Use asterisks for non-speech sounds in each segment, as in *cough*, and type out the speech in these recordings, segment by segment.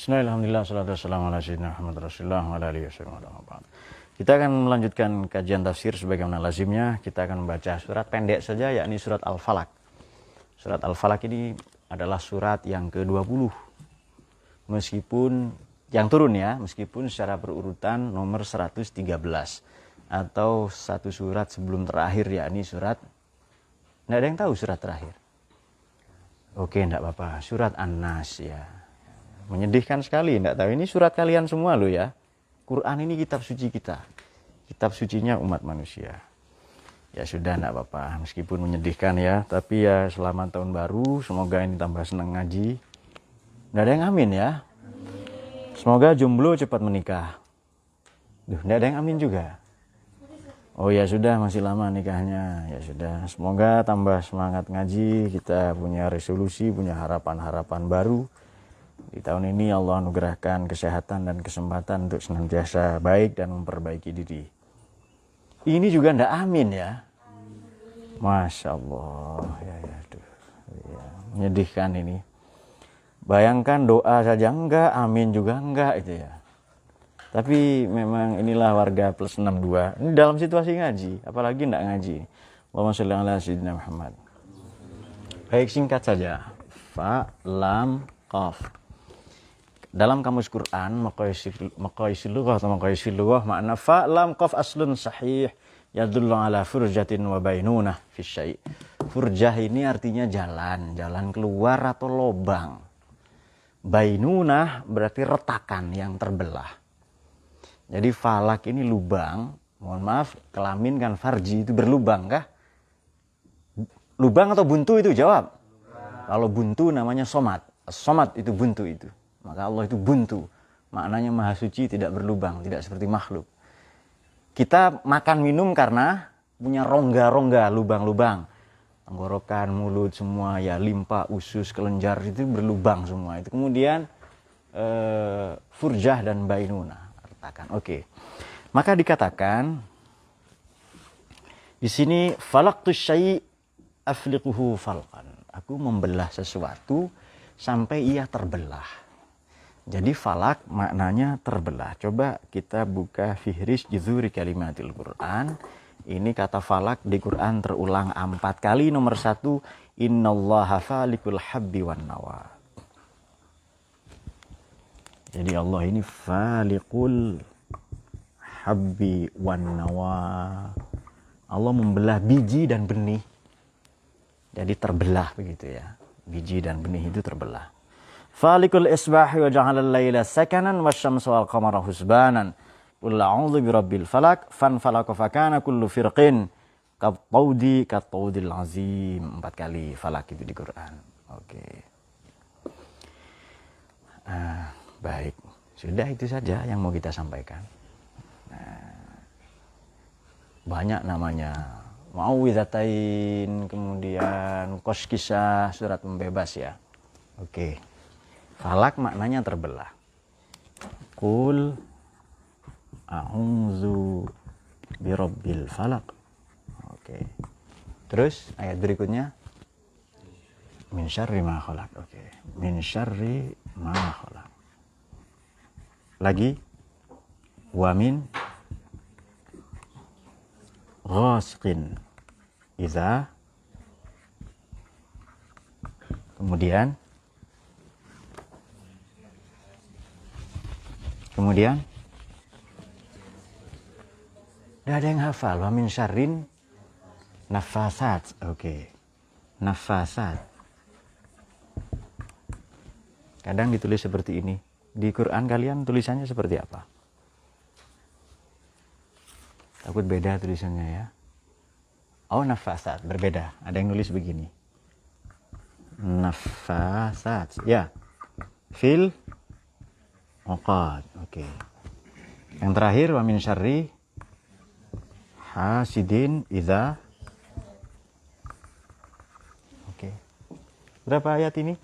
Bismillahirrahmanirrahim. Wasallam. Kita akan melanjutkan kajian tafsir sebagaimana lazimnya. Kita akan membaca surat pendek saja yakni surat Al-Falaq. Surat Al-Falaq ini adalah surat yang ke-20. Meskipun yang turun ya, meskipun secara berurutan nomor 113 atau satu surat sebelum terakhir yakni surat Tidak ada yang tahu surat terakhir. Oke, enggak apa-apa. Surat An-Nas ya Menyedihkan sekali, tidak tahu. Ini surat kalian semua loh ya. Quran ini kitab suci kita. Kitab sucinya umat manusia. Ya sudah, tidak apa-apa. Meskipun menyedihkan ya. Tapi ya selamat tahun baru. Semoga ini tambah senang ngaji. Tidak ada yang amin ya. Semoga jomblo cepat menikah. Duh, tidak ada yang amin juga. Oh ya sudah masih lama nikahnya. Ya sudah. Semoga tambah semangat ngaji. Kita punya resolusi, punya harapan-harapan baru di tahun ini Allah anugerahkan kesehatan dan kesempatan untuk senantiasa baik dan memperbaiki diri. Ini juga ndak amin ya. Masya Allah. Ya, ya, aduh. Ya, menyedihkan ini. Bayangkan doa saja enggak, amin juga enggak itu ya. Tapi memang inilah warga plus 62. Ini dalam situasi ngaji, apalagi enggak ngaji. Allahumma sholli ala sayyidina Muhammad. Baik singkat saja. Fa lam qaf dalam kamus Quran maqaisil lughah atau maqaisil lughah makna fa lam qaf aslun sahih yadullu ala furjatin wa bainunah fi syai. Furjah ini artinya jalan, jalan keluar atau lobang. Bainunah berarti retakan yang terbelah. Jadi falak ini lubang, mohon maaf, kelamin kan farji itu berlubang kah? Lubang atau buntu itu jawab. Kalau buntu namanya somat. Somat itu buntu itu. Maka Allah itu buntu. Maknanya maha suci tidak berlubang, tidak seperti makhluk. Kita makan minum karena punya rongga-rongga, lubang-lubang. Tenggorokan, mulut, semua ya limpa, usus, kelenjar itu berlubang semua. Itu kemudian uh, furjah dan bainuna. Oke. Maka dikatakan di sini falaqtu syai' afliquhu falqan. Aku membelah sesuatu sampai ia terbelah. Jadi falak maknanya terbelah. Coba kita buka fihris juzuri kalimatil Quran. Ini kata falak di Quran terulang empat kali. Nomor satu, Innallaha falikul habbi wan nawa. Jadi Allah ini falikul habbi wan nawa. Allah membelah biji dan benih. Jadi terbelah begitu ya. Biji dan benih itu terbelah. Falikul isbahi wa ja'alal layla sakanan wa syamsa wal qamara husbanan. Qul a'udzu birabbil falak fan falaka fakana kullu firqin kattaudi kattaudil azim. Empat kali falak itu di Quran. Oke. Okay. Uh, baik. Sudah itu saja yang mau kita sampaikan. Nah, banyak namanya. Mau widatain, kemudian kos kisah, surat pembebas ya. Oke. Okay. Falak maknanya terbelah. Kul a'udzu birabbil falak. Oke. Terus ayat berikutnya min syarri ma khalaq. Oke. Min syarri ma khalaq. Lagi wa min iza kemudian Kemudian Tidak ada yang hafal. Wa min syarrin nafasat. Oke. Okay. Nafasat. Kadang ditulis seperti ini. Di Quran kalian tulisannya seperti apa? Takut beda tulisannya ya. Oh nafasat, berbeda. Ada yang nulis begini. Nafasat. Ya. Fil Oqad. Oke. Okay. Yang terakhir wa min hasidin idza Oke. Okay. Berapa ayat ini?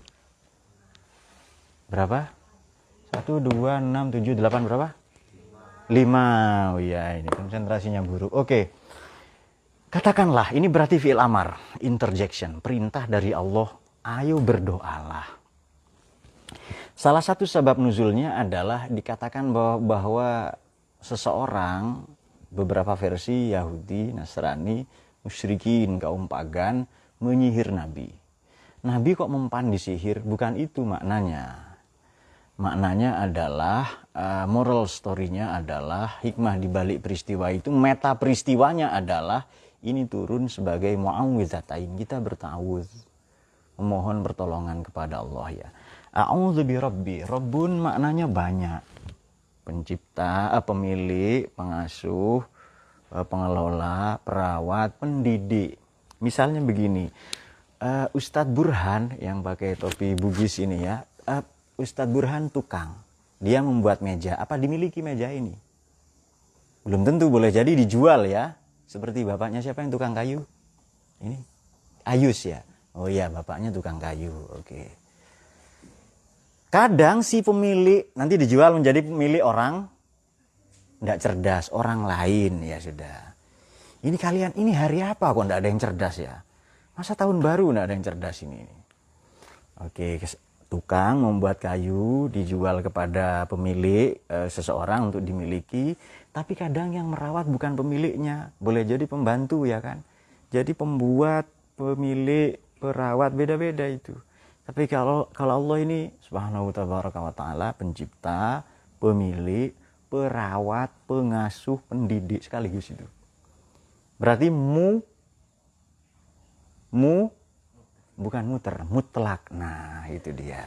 Berapa? 1 2 6 7 8 berapa? 5. Oh iya, ini konsentrasinya buruk. Oke. Okay. Katakanlah, ini berarti fi'il amar, interjection, perintah dari Allah, ayo berdoalah. Salah satu sebab nuzulnya adalah dikatakan bahwa, bahwa seseorang beberapa versi Yahudi, Nasrani, musyrikin, kaum pagan menyihir Nabi. Nabi kok mempan disihir? Bukan itu maknanya. Maknanya adalah uh, moral story-nya adalah hikmah di balik peristiwa itu, meta peristiwanya adalah ini turun sebagai mu'awwidzatain. Kita bertawuz, memohon pertolongan kepada Allah ya. A'udzu bi rabbi. Rabbun maknanya banyak. Pencipta, eh, pemilik, pengasuh, eh, pengelola, perawat, pendidik. Misalnya begini, uh, Ustadz Burhan yang pakai topi bugis ini ya, Ustadz Burhan tukang. Dia membuat meja. Apa dimiliki meja ini? Belum tentu boleh jadi dijual ya. Seperti bapaknya siapa yang tukang kayu? Ini Ayus ya. Oh iya, bapaknya tukang kayu. Oke. Kadang si pemilik nanti dijual menjadi pemilik orang tidak cerdas, orang lain ya sudah. Ini kalian ini hari apa kok tidak ada yang cerdas ya? Masa tahun baru tidak ada yang cerdas ini? Oke, tukang membuat kayu dijual kepada pemilik e, seseorang untuk dimiliki, tapi kadang yang merawat bukan pemiliknya, boleh jadi pembantu ya kan? Jadi pembuat, pemilik, perawat beda-beda itu. Tapi kalau kalau Allah ini subhanahu wa ta'ala pencipta, pemilik, perawat, pengasuh, pendidik sekaligus itu. Berarti mu mu bukan muter, mutlak. Nah, itu dia.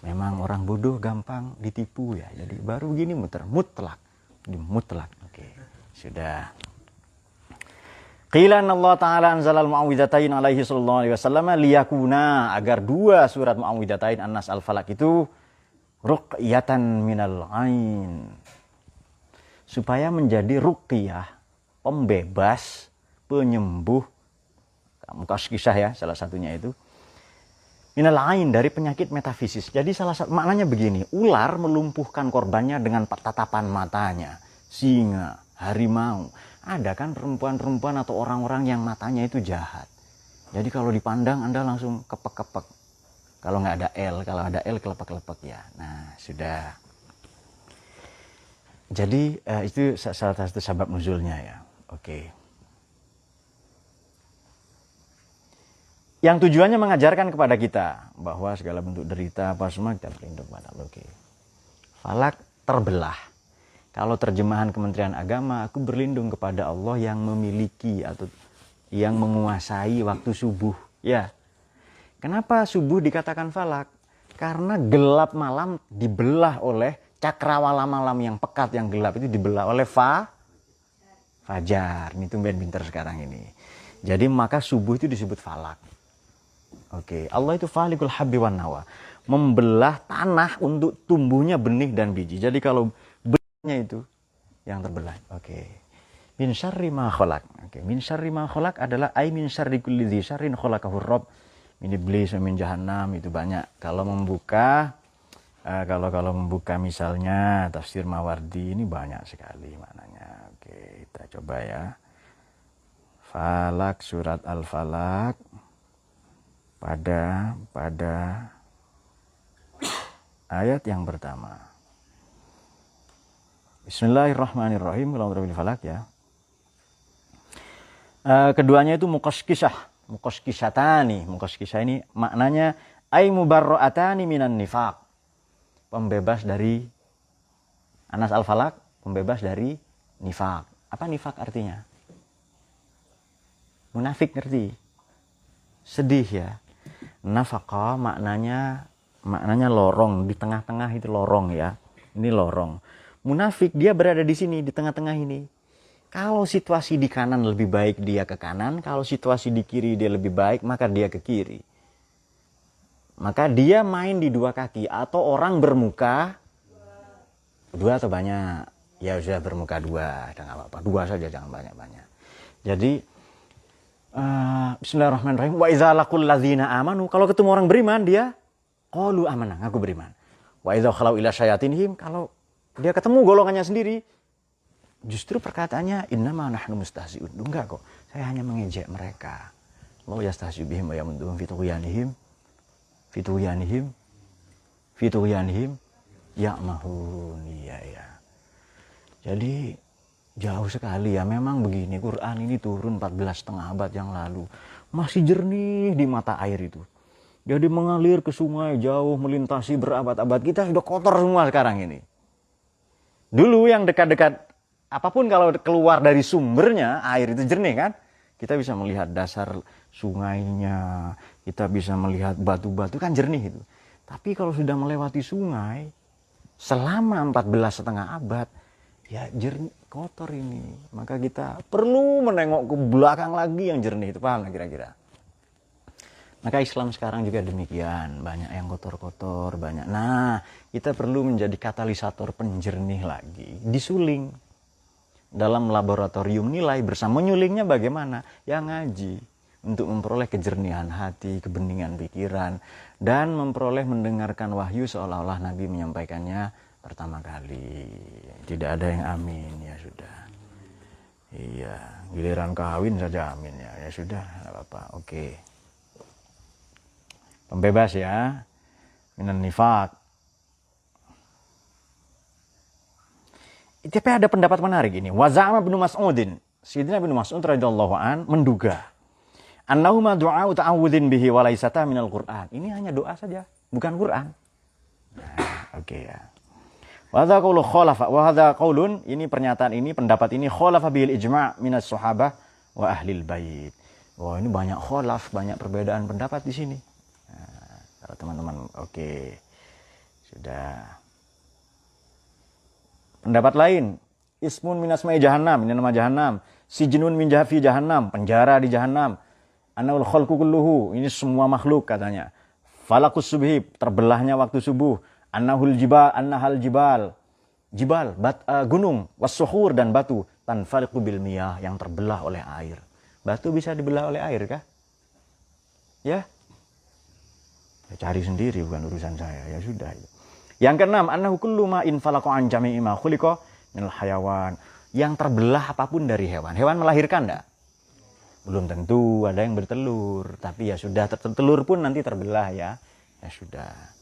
Memang orang bodoh gampang ditipu ya. Jadi baru gini muter, mutlak. Di mutlak. Oke. Sudah. Qilan Allah Ta'ala anzalal mu'awwidhatain alaihi sallallahu alaihi wasallam liyakuna agar dua surat mu'awwidhatain An-Nas Al-Falak itu ruqyatan minal ain. Supaya menjadi ruqyah, pembebas, penyembuh, mukas kisah ya salah satunya itu. Minal ain dari penyakit metafisis. Jadi salah satu maknanya begini, ular melumpuhkan korbannya dengan tatapan matanya, singa, harimau ada kan perempuan-perempuan atau orang-orang yang matanya itu jahat. Jadi kalau dipandang Anda langsung kepek-kepek. Kalau nggak ada L, kalau ada L kelepek-kelepek ya. Nah, sudah. Jadi uh, itu salah satu sebab nuzulnya ya. Oke. Yang tujuannya mengajarkan kepada kita bahwa segala bentuk derita apa semua kita berlindung pada Allah. Oke. Falak terbelah kalau terjemahan Kementerian Agama, aku berlindung kepada Allah yang memiliki atau yang menguasai waktu subuh. Ya. Kenapa subuh dikatakan falak? Karena gelap malam dibelah oleh cakrawala malam yang pekat yang gelap itu dibelah oleh fa fajar. Ini tumben pinter sekarang ini. Jadi maka subuh itu disebut falak. Oke, Allah itu falikul habbi wan nawa. Membelah tanah untuk tumbuhnya benih dan biji. Jadi kalau itu yang terbelah. Oke. Okay. Min syarri ma khalaq. Oke, okay. min syarri ma khalaq adalah ai min syarri kulli dzi syarrin khalaqahu rabb. Min iblis min jahannam itu banyak. Kalau membuka uh, kalau kalau membuka misalnya tafsir Mawardi ini banyak sekali maknanya. Oke, okay, kita coba ya. Falak surat Al-Falak pada pada *coughs* ayat yang pertama. Bismillahirrahmanirrahim. Kalau falak ya. Uh, keduanya itu mukoskisah. Mukoskisatani. Mukoskisah ini maknanya ay mubarro'atani minan nifak. Pembebas dari Anas al-Falak, pembebas dari nifak. Apa nifak artinya? Munafik ngerti? Sedih ya. Nafaqah maknanya maknanya lorong, di tengah-tengah itu lorong ya. Ini lorong munafik dia berada di sini di tengah-tengah ini. Kalau situasi di kanan lebih baik dia ke kanan kalau situasi di kiri dia lebih baik maka dia ke kiri. Maka dia main di dua kaki atau orang bermuka dua atau banyak. Ya sudah bermuka dua jangan apa-apa. Dua saja jangan banyak-banyak. Jadi uh, Bismillahirrahmanirrahim. Wa idza laqul amanu kalau ketemu orang beriman dia qalu amanah ngaku beriman. Wa idza khalau ila kalau dia ketemu golongannya sendiri. Justru perkataannya innama nahnu mustahzi'un. Enggak kok. Saya hanya mengejek mereka. Allah yastahzi bihim wa yamunduhum fi tughyanihim fi tughyanihim fituyanhim ya'mahun. Iya ya. Jadi jauh sekali ya memang begini Quran ini turun 14 setengah abad yang lalu masih jernih di mata air itu jadi mengalir ke sungai jauh melintasi berabad-abad kita sudah kotor semua sekarang ini dulu yang dekat-dekat apa pun kalau keluar dari sumbernya air itu jernih kan? Kita bisa melihat dasar sungainya kita bisa melihat batu-batu kan jernih itu. Tapi kalau sudah melewati sungai selama 14 setengah abad ya jernih kotor ini. Maka kita perlu menengok ke belakang lagi yang jernih itu paham kira-kira maka Islam sekarang juga demikian. Banyak yang kotor-kotor banyak. Nah kita perlu menjadi katalisator penjernih lagi. Disuling. Dalam laboratorium nilai bersama nyulingnya bagaimana? Ya ngaji. Untuk memperoleh kejernihan hati kebeningan pikiran dan memperoleh mendengarkan wahyu seolah-olah Nabi menyampaikannya pertama kali. Tidak ada yang amin. Ya sudah. Iya giliran kawin saja amin ya. Ya sudah. Apa-apa. Oke pembebas ya. Minan nifak. Tapi ada pendapat menarik ini. Wazama bin Mas'udin. Sayyidina bin Mas'ud radhiyallahu an menduga annahu ma du'a ta'awudzin bihi wa laysata minal Qur'an. Ini hanya doa saja bukan Quran. Nah, oke okay, ya Wahada qaulu khalafa wahada qaulun ini pernyataan ini pendapat ini khalafa bil ijma' minas sahabah wa ahlil bait. Wah, ini banyak khalaf, banyak perbedaan pendapat di sini. Kalau teman-teman oke. Okay. Sudah. Pendapat lain, ismun minas mai jahannam, ini nama jahannam. Sijnun min jahafi jahannam, penjara di jahannam. Anaul khalqu kulluhu, ini semua makhluk katanya. Falakus subhi, terbelahnya waktu subuh annahul jibal annahal jibal jibal bat, uh, gunung wasuhur dan batu tanfariqu bil miyah yang terbelah oleh air batu bisa dibelah oleh air kah ya ya cari sendiri bukan urusan saya ya sudah yang keenam annahu kullu ma in falaqu an jami'i ma khuliqa hayawan yang terbelah apa pun dari hewan hewan melahirkan enggak belum tentu ada yang bertelur tapi ya sudah tertelur pun nanti terbelah ya ya sudah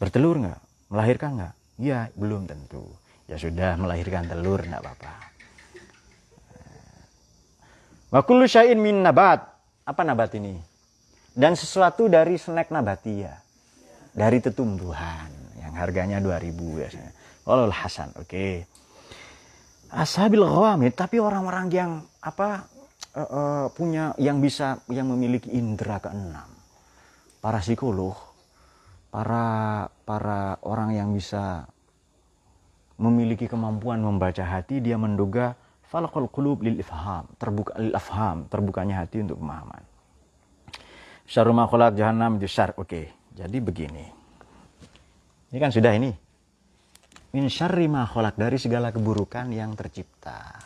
Bertelur nggak? Melahirkan nggak? Ya, belum tentu. Ya sudah, melahirkan telur nggak apa-apa. Wa kullu min nabat. Apa nabat ini? Dan sesuatu dari snack nabatia. Dari tetumbuhan yang harganya 2000 biasanya. Walul hasan, oke. Okay. Ashabil ghawamid, tapi orang-orang yang apa uh, uh, punya yang bisa yang memiliki indera keenam. Para psikolog para para orang yang bisa memiliki kemampuan membaca hati dia menduga falaqul qulub lil ifham terbuka lil terbukanya hati untuk pemahaman syarru ma khalaq jahannam syar oke jadi begini. Ini kan sudah ini. Min syarri ma khalaq dari segala keburukan yang tercipta.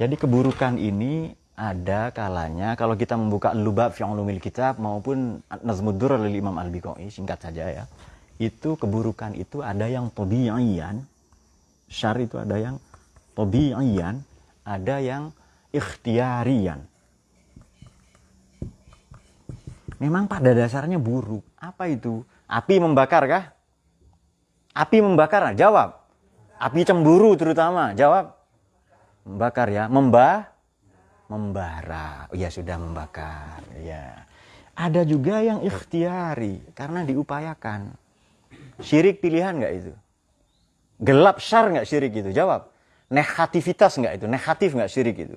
Jadi keburukan ini ada kalanya kalau kita membuka lubab fi ulumil kitab maupun Nazmud oleh Imam Al-Biqai singkat saja ya. Itu keburukan itu ada yang tabi'iyan, syar itu ada yang tabi'iyan, ada yang ikhtiarian. Memang pada dasarnya buruk. Apa itu? Api membakar kah? Api membakar, jawab. Api cemburu terutama, jawab. Membakar ya, membah membara. Oh, ya sudah membakar. Ya. Ada juga yang ikhtiari karena diupayakan. Syirik pilihan nggak itu? Gelap syar nggak syirik itu? Jawab. Negativitas nggak itu? Negatif nggak syirik itu?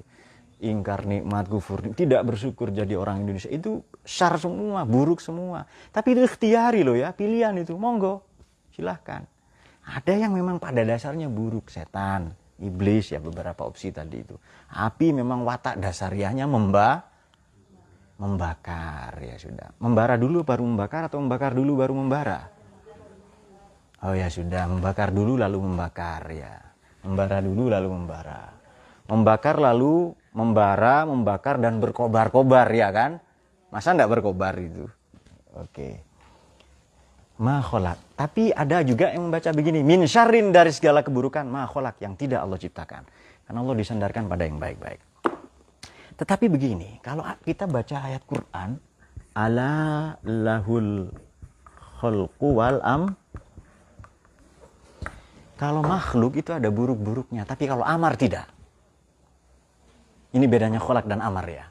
Ingkar nikmat kufur tidak bersyukur jadi orang Indonesia itu syar semua buruk semua tapi itu ikhtiari loh ya pilihan itu monggo silahkan ada yang memang pada dasarnya buruk setan iblis ya beberapa opsi tadi itu. Api memang watak dasariahnya memba membakar ya sudah. Membara dulu baru membakar atau membakar dulu baru membara? Oh ya sudah, membakar dulu lalu membakar ya. Membara dulu lalu membara. Membakar lalu membara, membakar dan berkobar-kobar ya kan? Masa enggak berkobar itu? Oke. Okay makholak. Tapi ada juga yang membaca begini, min syarrin dari segala keburukan makholak yang tidak Allah ciptakan. Karena Allah disandarkan pada yang baik-baik. Tetapi begini, kalau kita baca ayat Quran, ala lahul khalqu wal am kalau makhluk itu ada buruk-buruknya, tapi kalau amar tidak. Ini bedanya kholak dan amar ya.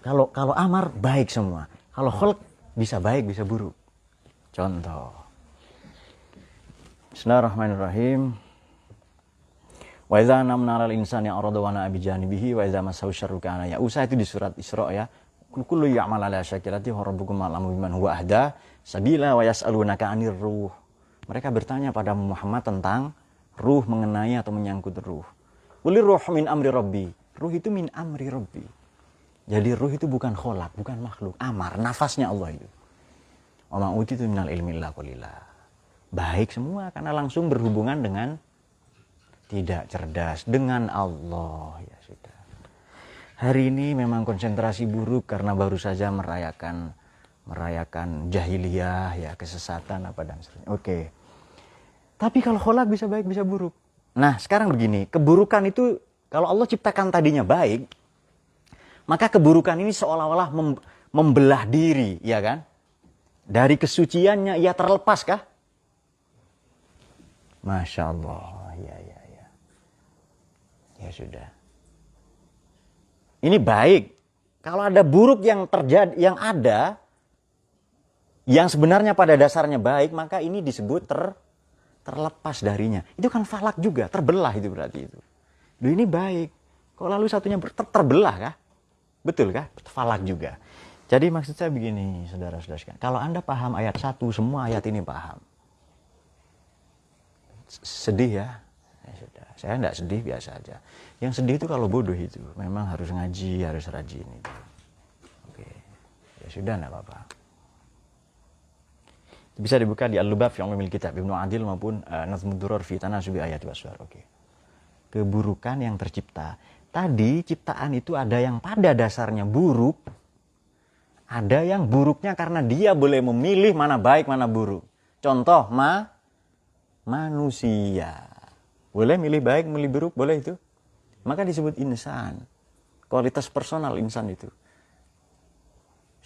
Kalau kalau amar baik semua. Kalau kholak bisa baik bisa buruk. Contoh. Bismillahirrahmanirrahim. Wa idza namna 'alal insani arada wa na'a bi janibihi wa idza masahu syarru kana ya. Usah itu di surat Isra ya. Kullu ya'mal ala syakirati wa rabbukum a'lamu biman huwa ahda sabila wa yas'alunaka 'anir ruh. Mereka bertanya pada Muhammad tentang ruh mengenai atau menyangkut ruh. Kulir ruh min amri rabbi. Ruh itu min amri rabbi. Jadi ruh itu bukan kholak, bukan makhluk. Amar, nafasnya Allah itu. Oma uti itu minal ilmi qalila. Baik semua karena langsung berhubungan dengan tidak cerdas dengan Allah ya sudah. Hari ini memang konsentrasi buruk karena baru saja merayakan merayakan jahiliyah ya kesesatan apa dan sebagainya. Oke. Tapi kalau kholak bisa baik, bisa buruk. Nah, sekarang begini, keburukan itu kalau Allah ciptakan tadinya baik, maka keburukan ini seolah-olah mem membelah diri, ya kan? Dari kesuciannya ia terlepas kah? Masya Allah, ya ya ya. Ya sudah. Ini baik. Kalau ada buruk yang terjadi, yang ada, yang sebenarnya pada dasarnya baik, maka ini disebut ter terlepas darinya. Itu kan falak juga, terbelah itu berarti itu. Duh ini baik. Kok lalu satunya ter terbelah kah? Betul kah? Falak juga. Jadi maksud saya begini, saudara-saudara Kalau Anda paham ayat satu, semua ayat ini paham. Sedih ya? ya sudah. Saya tidak sedih, biasa aja. Yang sedih itu kalau bodoh itu. Memang harus ngaji, harus rajin itu. Oke. Ya sudah, tidak apa-apa bisa dibuka di Al-Lubab yang memiliki kitab Ibnu Adil maupun uh, Nazmud Duror fi Ayat Waswar. Oke. Keburukan yang tercipta. Tadi ciptaan itu ada yang pada dasarnya buruk, ada yang buruknya karena dia boleh memilih mana baik mana buruk. Contoh ma manusia. Boleh milih baik, milih buruk, boleh itu. Maka disebut insan. Kualitas personal insan itu.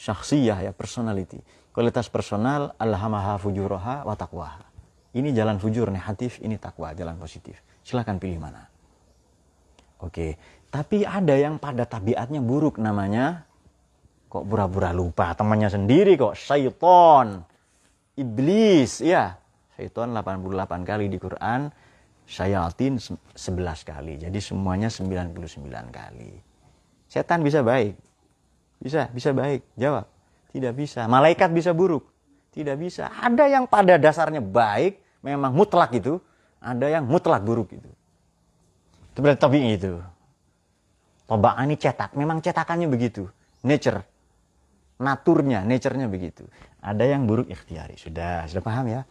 Syaksiyah ya, personality kualitas personal alhamaha fujuraha wa taqwaha. Ini jalan fujur negatif, ini takwa, jalan positif. Silahkan pilih mana. Oke, tapi ada yang pada tabiatnya buruk namanya kok pura-pura lupa temannya sendiri kok syaiton iblis ya syaiton 88 kali di Quran syayatin 11 kali jadi semuanya 99 kali setan bisa baik bisa bisa baik jawab tidak bisa. Malaikat bisa buruk. Tidak bisa. Ada yang pada dasarnya baik, memang mutlak itu. Ada yang mutlak buruk itu. Itu berarti itu. Tobak ini cetak. Memang cetakannya begitu. Nature. Naturnya, nature-nya begitu. Ada yang buruk ikhtiari. Sudah, sudah paham ya?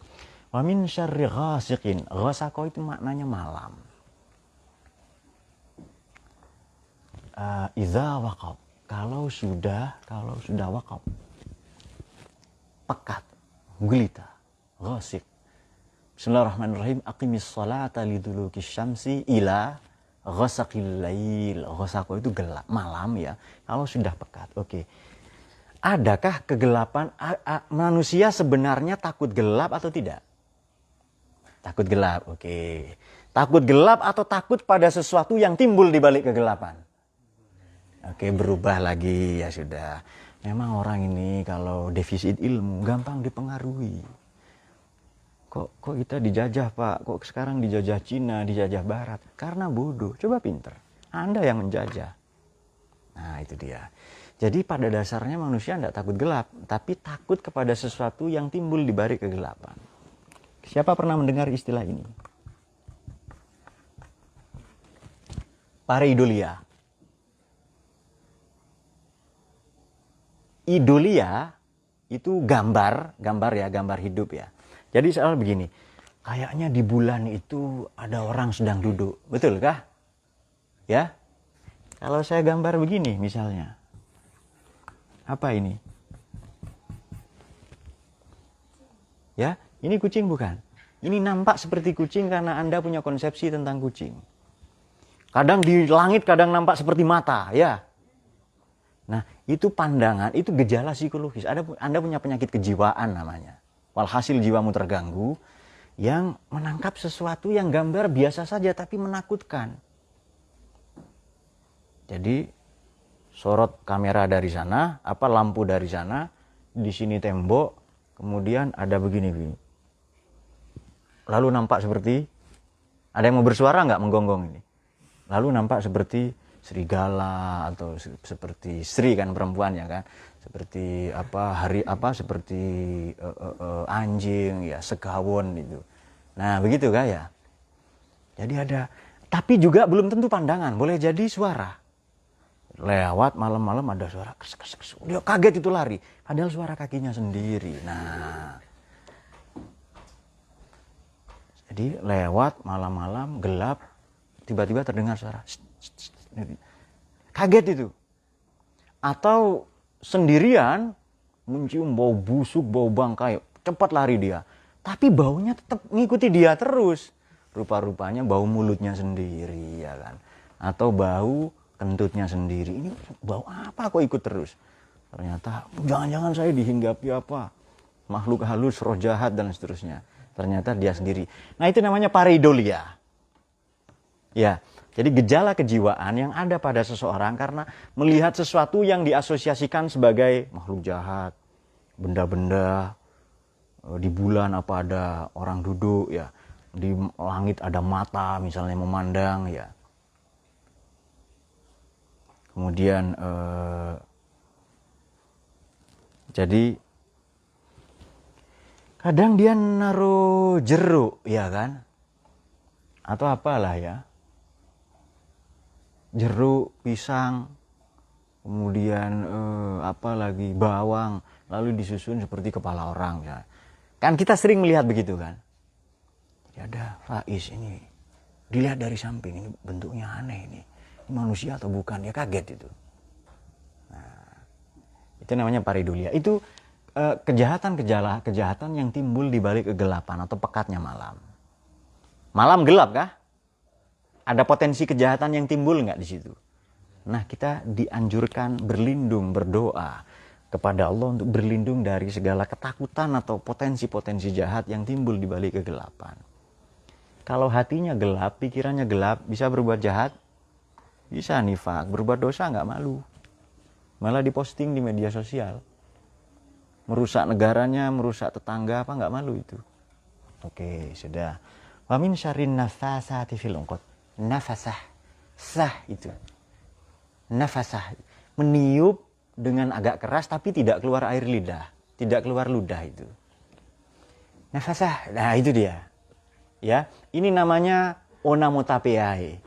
Wa min syarri ghasiqin. Ghasaqo itu maknanya malam. Uh, Iza waqab. Kalau sudah, kalau sudah waqab pekat, gulita, ghasik. Bismillahirrahmanirrahim. Aqimis salata liduluki syamsi ila ghasaqil lail. Itu gelap, malam ya. Kalau sudah pekat. Oke. Okay. Adakah kegelapan a, a, manusia sebenarnya takut gelap atau tidak? Takut gelap. Oke. Okay. Takut gelap atau takut pada sesuatu yang timbul di balik kegelapan? Oke, okay, berubah lagi ya sudah. Memang orang ini kalau defisit ilmu gampang dipengaruhi. Kok kok kita dijajah Pak? Kok sekarang dijajah Cina, dijajah Barat? Karena bodoh. Coba pinter. Anda yang menjajah. Nah itu dia. Jadi pada dasarnya manusia tidak takut gelap, tapi takut kepada sesuatu yang timbul di balik kegelapan. Siapa pernah mendengar istilah ini? Pareidolia. idolia itu gambar, gambar ya, gambar hidup ya. Jadi soal begini, kayaknya di bulan itu ada orang sedang duduk, betul kah? Ya, kalau saya gambar begini misalnya, apa ini? Ya, ini kucing bukan? Ini nampak seperti kucing karena Anda punya konsepsi tentang kucing. Kadang di langit, kadang nampak seperti mata, ya. Nah, itu pandangan, itu gejala psikologis. Ada, anda punya penyakit kejiwaan namanya. Walhasil jiwamu terganggu, yang menangkap sesuatu yang gambar biasa saja tapi menakutkan. Jadi sorot kamera dari sana, apa lampu dari sana, di sini tembok, kemudian ada begini-begini. Lalu nampak seperti ada yang mau bersuara nggak menggonggong ini. Lalu nampak seperti serigala atau seperti Sri kan perempuannya kan, seperti apa hari apa seperti uh, uh, uh, anjing ya segawon itu. Nah begitu kan ya. Jadi ada, tapi juga belum tentu pandangan, boleh jadi suara lewat malam-malam ada suara kes, kes, kes. dia kaget itu lari padahal suara kakinya sendiri nah jadi lewat malam-malam gelap tiba-tiba terdengar suara kaget itu atau sendirian mencium bau busuk bau bangkai cepat lari dia tapi baunya tetap ngikuti dia terus rupa-rupanya bau mulutnya sendiri ya kan atau bau kentutnya sendiri. Ini bau apa kok ikut terus? Ternyata jangan-jangan saya dihinggapi apa? Makhluk halus, roh jahat dan seterusnya. Ternyata dia sendiri. Nah itu namanya pareidolia. Ya, jadi gejala kejiwaan yang ada pada seseorang karena melihat sesuatu yang diasosiasikan sebagai makhluk jahat, benda-benda, eh, di bulan apa ada orang duduk ya, di langit ada mata misalnya memandang ya. Kemudian eh, jadi kadang dia naruh jeruk ya kan? Atau apalah ya jeruk pisang kemudian eh, apa lagi bawang lalu disusun seperti kepala orang ya. Kan kita sering melihat begitu kan? Ya ada Faiz ini dilihat dari samping ini bentuknya aneh ini. Manusia atau bukan? Ya kaget itu. Nah, itu namanya paridulia itu eh, kejahatan kejala kejahatan yang timbul di balik kegelapan atau pekatnya malam. Malam gelap kah ada potensi kejahatan yang timbul nggak di situ nah kita dianjurkan berlindung berdoa kepada Allah untuk berlindung dari segala ketakutan atau potensi-potensi jahat yang timbul di balik kegelapan. Kalau hatinya gelap, pikirannya gelap, bisa berbuat jahat? Bisa nifak, berbuat dosa nggak malu. Malah diposting di media sosial. Merusak negaranya, merusak tetangga, apa nggak malu itu. Oke, sudah. Wamin syarin nafasati fil Nafasah. Sah itu. Nafasah. Meniup dengan agak keras tapi tidak keluar air lidah. Tidak keluar ludah itu. Nafasah. Nah itu dia. Ya, ini namanya onamotapeae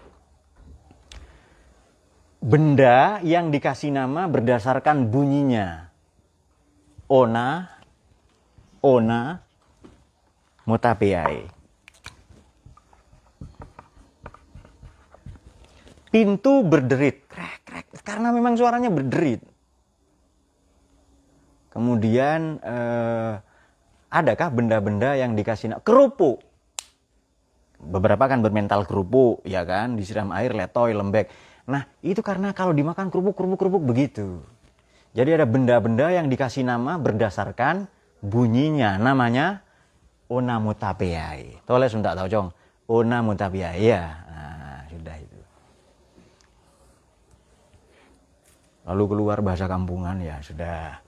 benda yang dikasih nama berdasarkan bunyinya. Ona, ona, mutapiai. Pintu berderit, krek, krek, karena memang suaranya berderit. Kemudian eh, adakah benda-benda yang dikasih kerupuk? Beberapa kan bermental kerupuk, ya kan, disiram air, letoy, lembek Nah, itu karena kalau dimakan kerupuk-kerupuk-kerupuk begitu. Jadi ada benda-benda yang dikasih nama berdasarkan bunyinya. Namanya onamutapeai. Toleh sudah tahu cong. Onamutapeai ya. Nah, sudah itu. Lalu keluar bahasa kampungan ya sudah.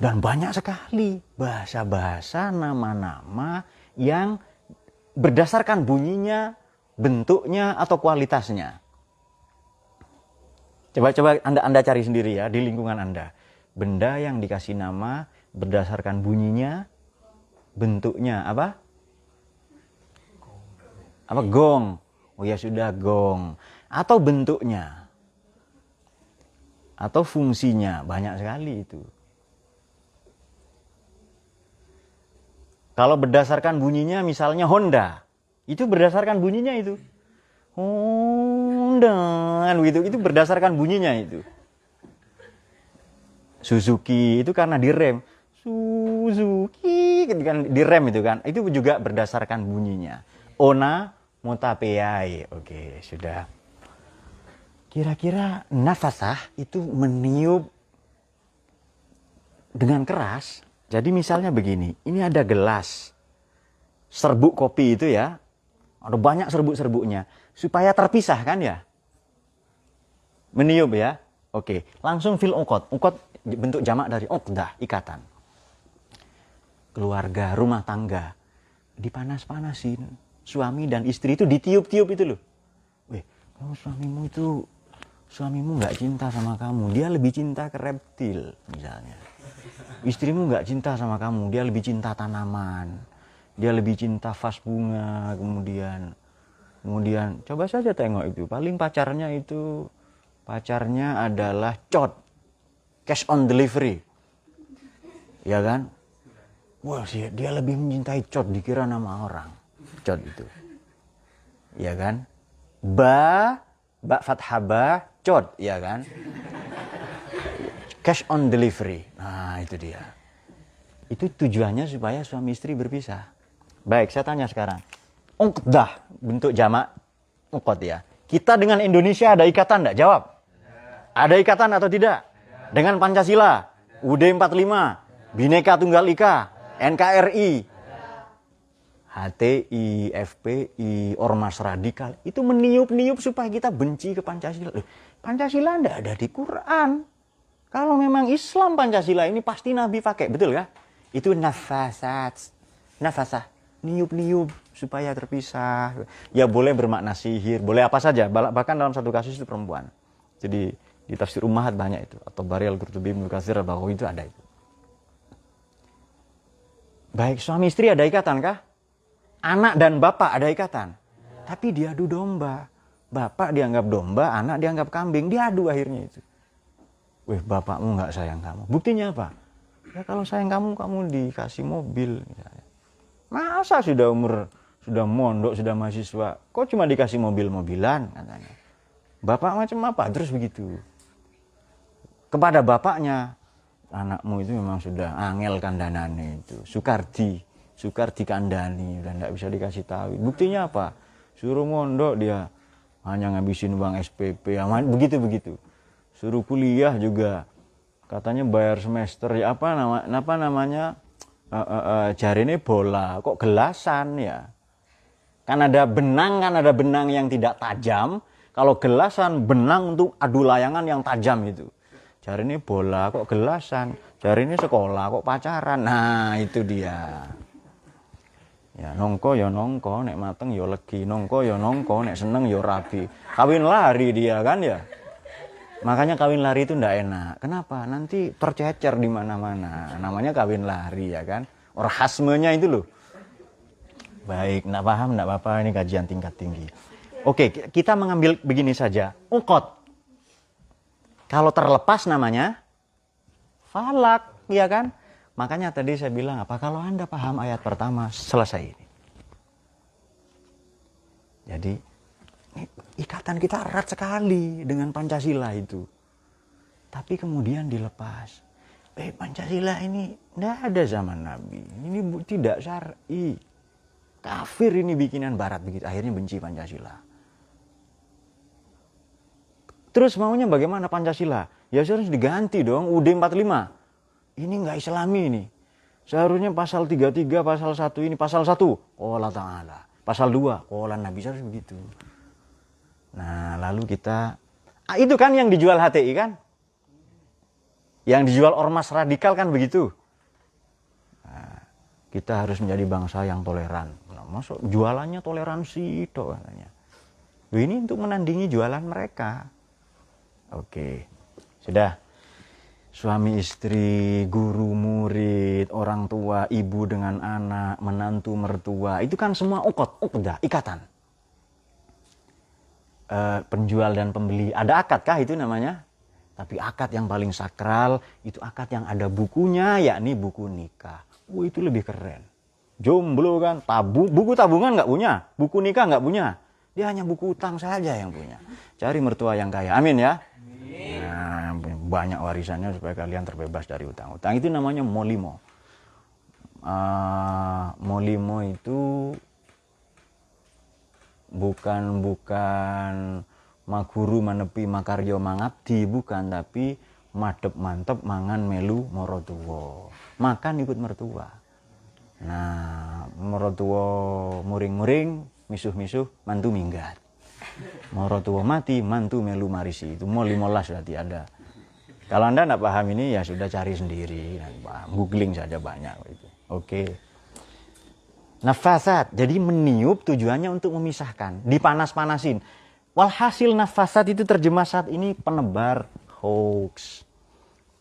Dan banyak sekali bahasa-bahasa nama-nama yang berdasarkan bunyinya, bentuknya atau kualitasnya. Coba-coba Anda Anda cari sendiri ya di lingkungan Anda. Benda yang dikasih nama berdasarkan bunyinya, bentuknya apa? Apa gong? Oh ya sudah gong. Atau bentuknya. Atau fungsinya, banyak sekali itu. Kalau berdasarkan bunyinya misalnya Honda, itu berdasarkan bunyinya itu. Honda gitu itu berdasarkan bunyinya itu. Suzuki itu karena direm. Suzuki gitu kan direm itu kan. Itu juga berdasarkan bunyinya. Ona motapeai oke sudah kira-kira nafasah itu meniup dengan keras Jadi misalnya begini, ini ada gelas serbuk kopi itu ya, ada banyak serbuk-serbuknya supaya terpisah kan ya. Meniup ya. Oke, langsung fil ukot. Ukot bentuk jamak dari ukdah, ikatan. Keluarga, rumah tangga dipanas-panasin. Suami dan istri itu ditiup-tiup itu loh. Weh, kamu suamimu itu suamimu nggak cinta sama kamu, dia lebih cinta ke reptil misalnya. Istrimu nggak cinta sama kamu, dia lebih cinta tanaman, dia lebih cinta vas bunga, kemudian kemudian coba saja tengok itu, paling pacarnya itu pacarnya adalah cot, cash on delivery, ya kan? Wah, dia, dia lebih mencintai cot dikira nama orang, cot itu, ya kan? Ba, ba fathah cod, ya kan? Cash on delivery. Nah, itu dia. Itu tujuannya supaya suami istri berpisah. Baik, saya tanya sekarang. Ungkdah, bentuk jamak ungkot ya. Kita dengan Indonesia ada ikatan enggak? Jawab. Ada ikatan atau tidak? Dengan Pancasila, UD 45, Bhinneka Tunggal Ika, NKRI, HTI, FPI, Ormas Radikal itu meniup-niup supaya kita benci ke Pancasila. Loh, Pancasila tidak ada di Quran. Kalau memang Islam Pancasila ini pasti Nabi pakai, betul ya? Itu nafasat, nafasah, niup-niup supaya terpisah. Ya boleh bermakna sihir, boleh apa saja. Bahkan dalam satu kasus itu perempuan. Jadi di tafsir Ummahat banyak itu. Atau Bari Al-Qurtubi Mukasir bahwa itu ada itu. Baik suami istri ada ikatan kah? Anak dan bapak ada ikatan. Tapi diadu domba. Bapak dianggap domba, anak dianggap kambing. Diadu akhirnya itu. Wih, bapakmu nggak sayang kamu. Buktinya apa? Ya kalau sayang kamu, kamu dikasih mobil. Misalnya. Masa sudah umur, sudah mondok, sudah mahasiswa. Kok cuma dikasih mobil-mobilan katanya. Bapak macam apa? Terus begitu. Kepada bapaknya, anakmu itu memang sudah angel kandanane itu. Sukardi Sukar dikandani dan tidak bisa dikasih tahu. Buktinya apa? Suruh mondok dia. Hanya ngabisin uang SPP, begitu begitu. Suruh kuliah juga. Katanya bayar semester. Ya apa nama apa namanya? Uh, uh, uh, jari ini bola. Kok gelasan ya? Kan ada benang kan ada benang yang tidak tajam. Kalau gelasan benang untuk adu layangan yang tajam itu. Jari ini bola kok gelasan? Jari ini sekolah kok pacaran? Nah itu dia Ya nongko ya nongko, nek mateng ya legi, nongko ya nongko, nek seneng ya rabi. Kawin lari dia kan ya. Makanya kawin lari itu ndak enak. Kenapa? Nanti tercecer di mana-mana. Namanya kawin lari ya kan. Orhasmenya itu loh. Baik, ndak paham ndak apa-apa ini kajian tingkat tinggi. Oke, kita mengambil begini saja. Ukot. Kalau terlepas namanya falak, ya kan? Makanya tadi saya bilang apa kalau Anda paham ayat pertama selesai ini. Jadi ikatan kita erat sekali dengan Pancasila itu. Tapi kemudian dilepas. Eh Pancasila ini tidak ada zaman Nabi. Ini tidak syar'i. Kafir ini bikinan barat begitu. Akhirnya benci Pancasila. Terus maunya bagaimana Pancasila? Ya harus diganti dong UD 45 ini nggak islami ini. Seharusnya pasal 33, pasal 1 ini, pasal 1, Allah Ta'ala. Pasal 2, Allah Nabi harus begitu. Nah, lalu kita, ah, itu kan yang dijual HTI kan? Yang dijual ormas radikal kan begitu. Nah, kita harus menjadi bangsa yang toleran. Nah, masuk jualannya toleransi itu katanya. Ini untuk menandingi jualan mereka. Oke, sudah suami istri, guru murid, orang tua, ibu dengan anak, menantu mertua, itu kan semua ukot, ukda, ikatan. E, penjual dan pembeli, ada akad kah itu namanya? Tapi akad yang paling sakral itu akad yang ada bukunya, yakni buku nikah. Oh itu lebih keren. Jomblo kan, tabu, buku tabungan nggak punya, buku nikah nggak punya. Dia hanya buku utang saja yang punya. Cari mertua yang kaya. Amin ya banyak warisannya supaya kalian terbebas dari utang-utang. Itu namanya molimo. Uh, molimo itu bukan bukan maguru manepi makaryo mangabdi bukan tapi madep mantep mangan melu morotuwo makan ikut mertua nah morotuwo muring-muring misuh-misuh mantu minggat morotuwo mati mantu melu marisi. Itu mau limolas berarti ada. Kalau anda tidak paham ini ya sudah cari sendiri. Paham. Googling saja banyak itu oke. Nafasat. Jadi meniup tujuannya untuk memisahkan. Dipanas-panasin. Walhasil nafasat itu terjemah saat ini penebar hoax.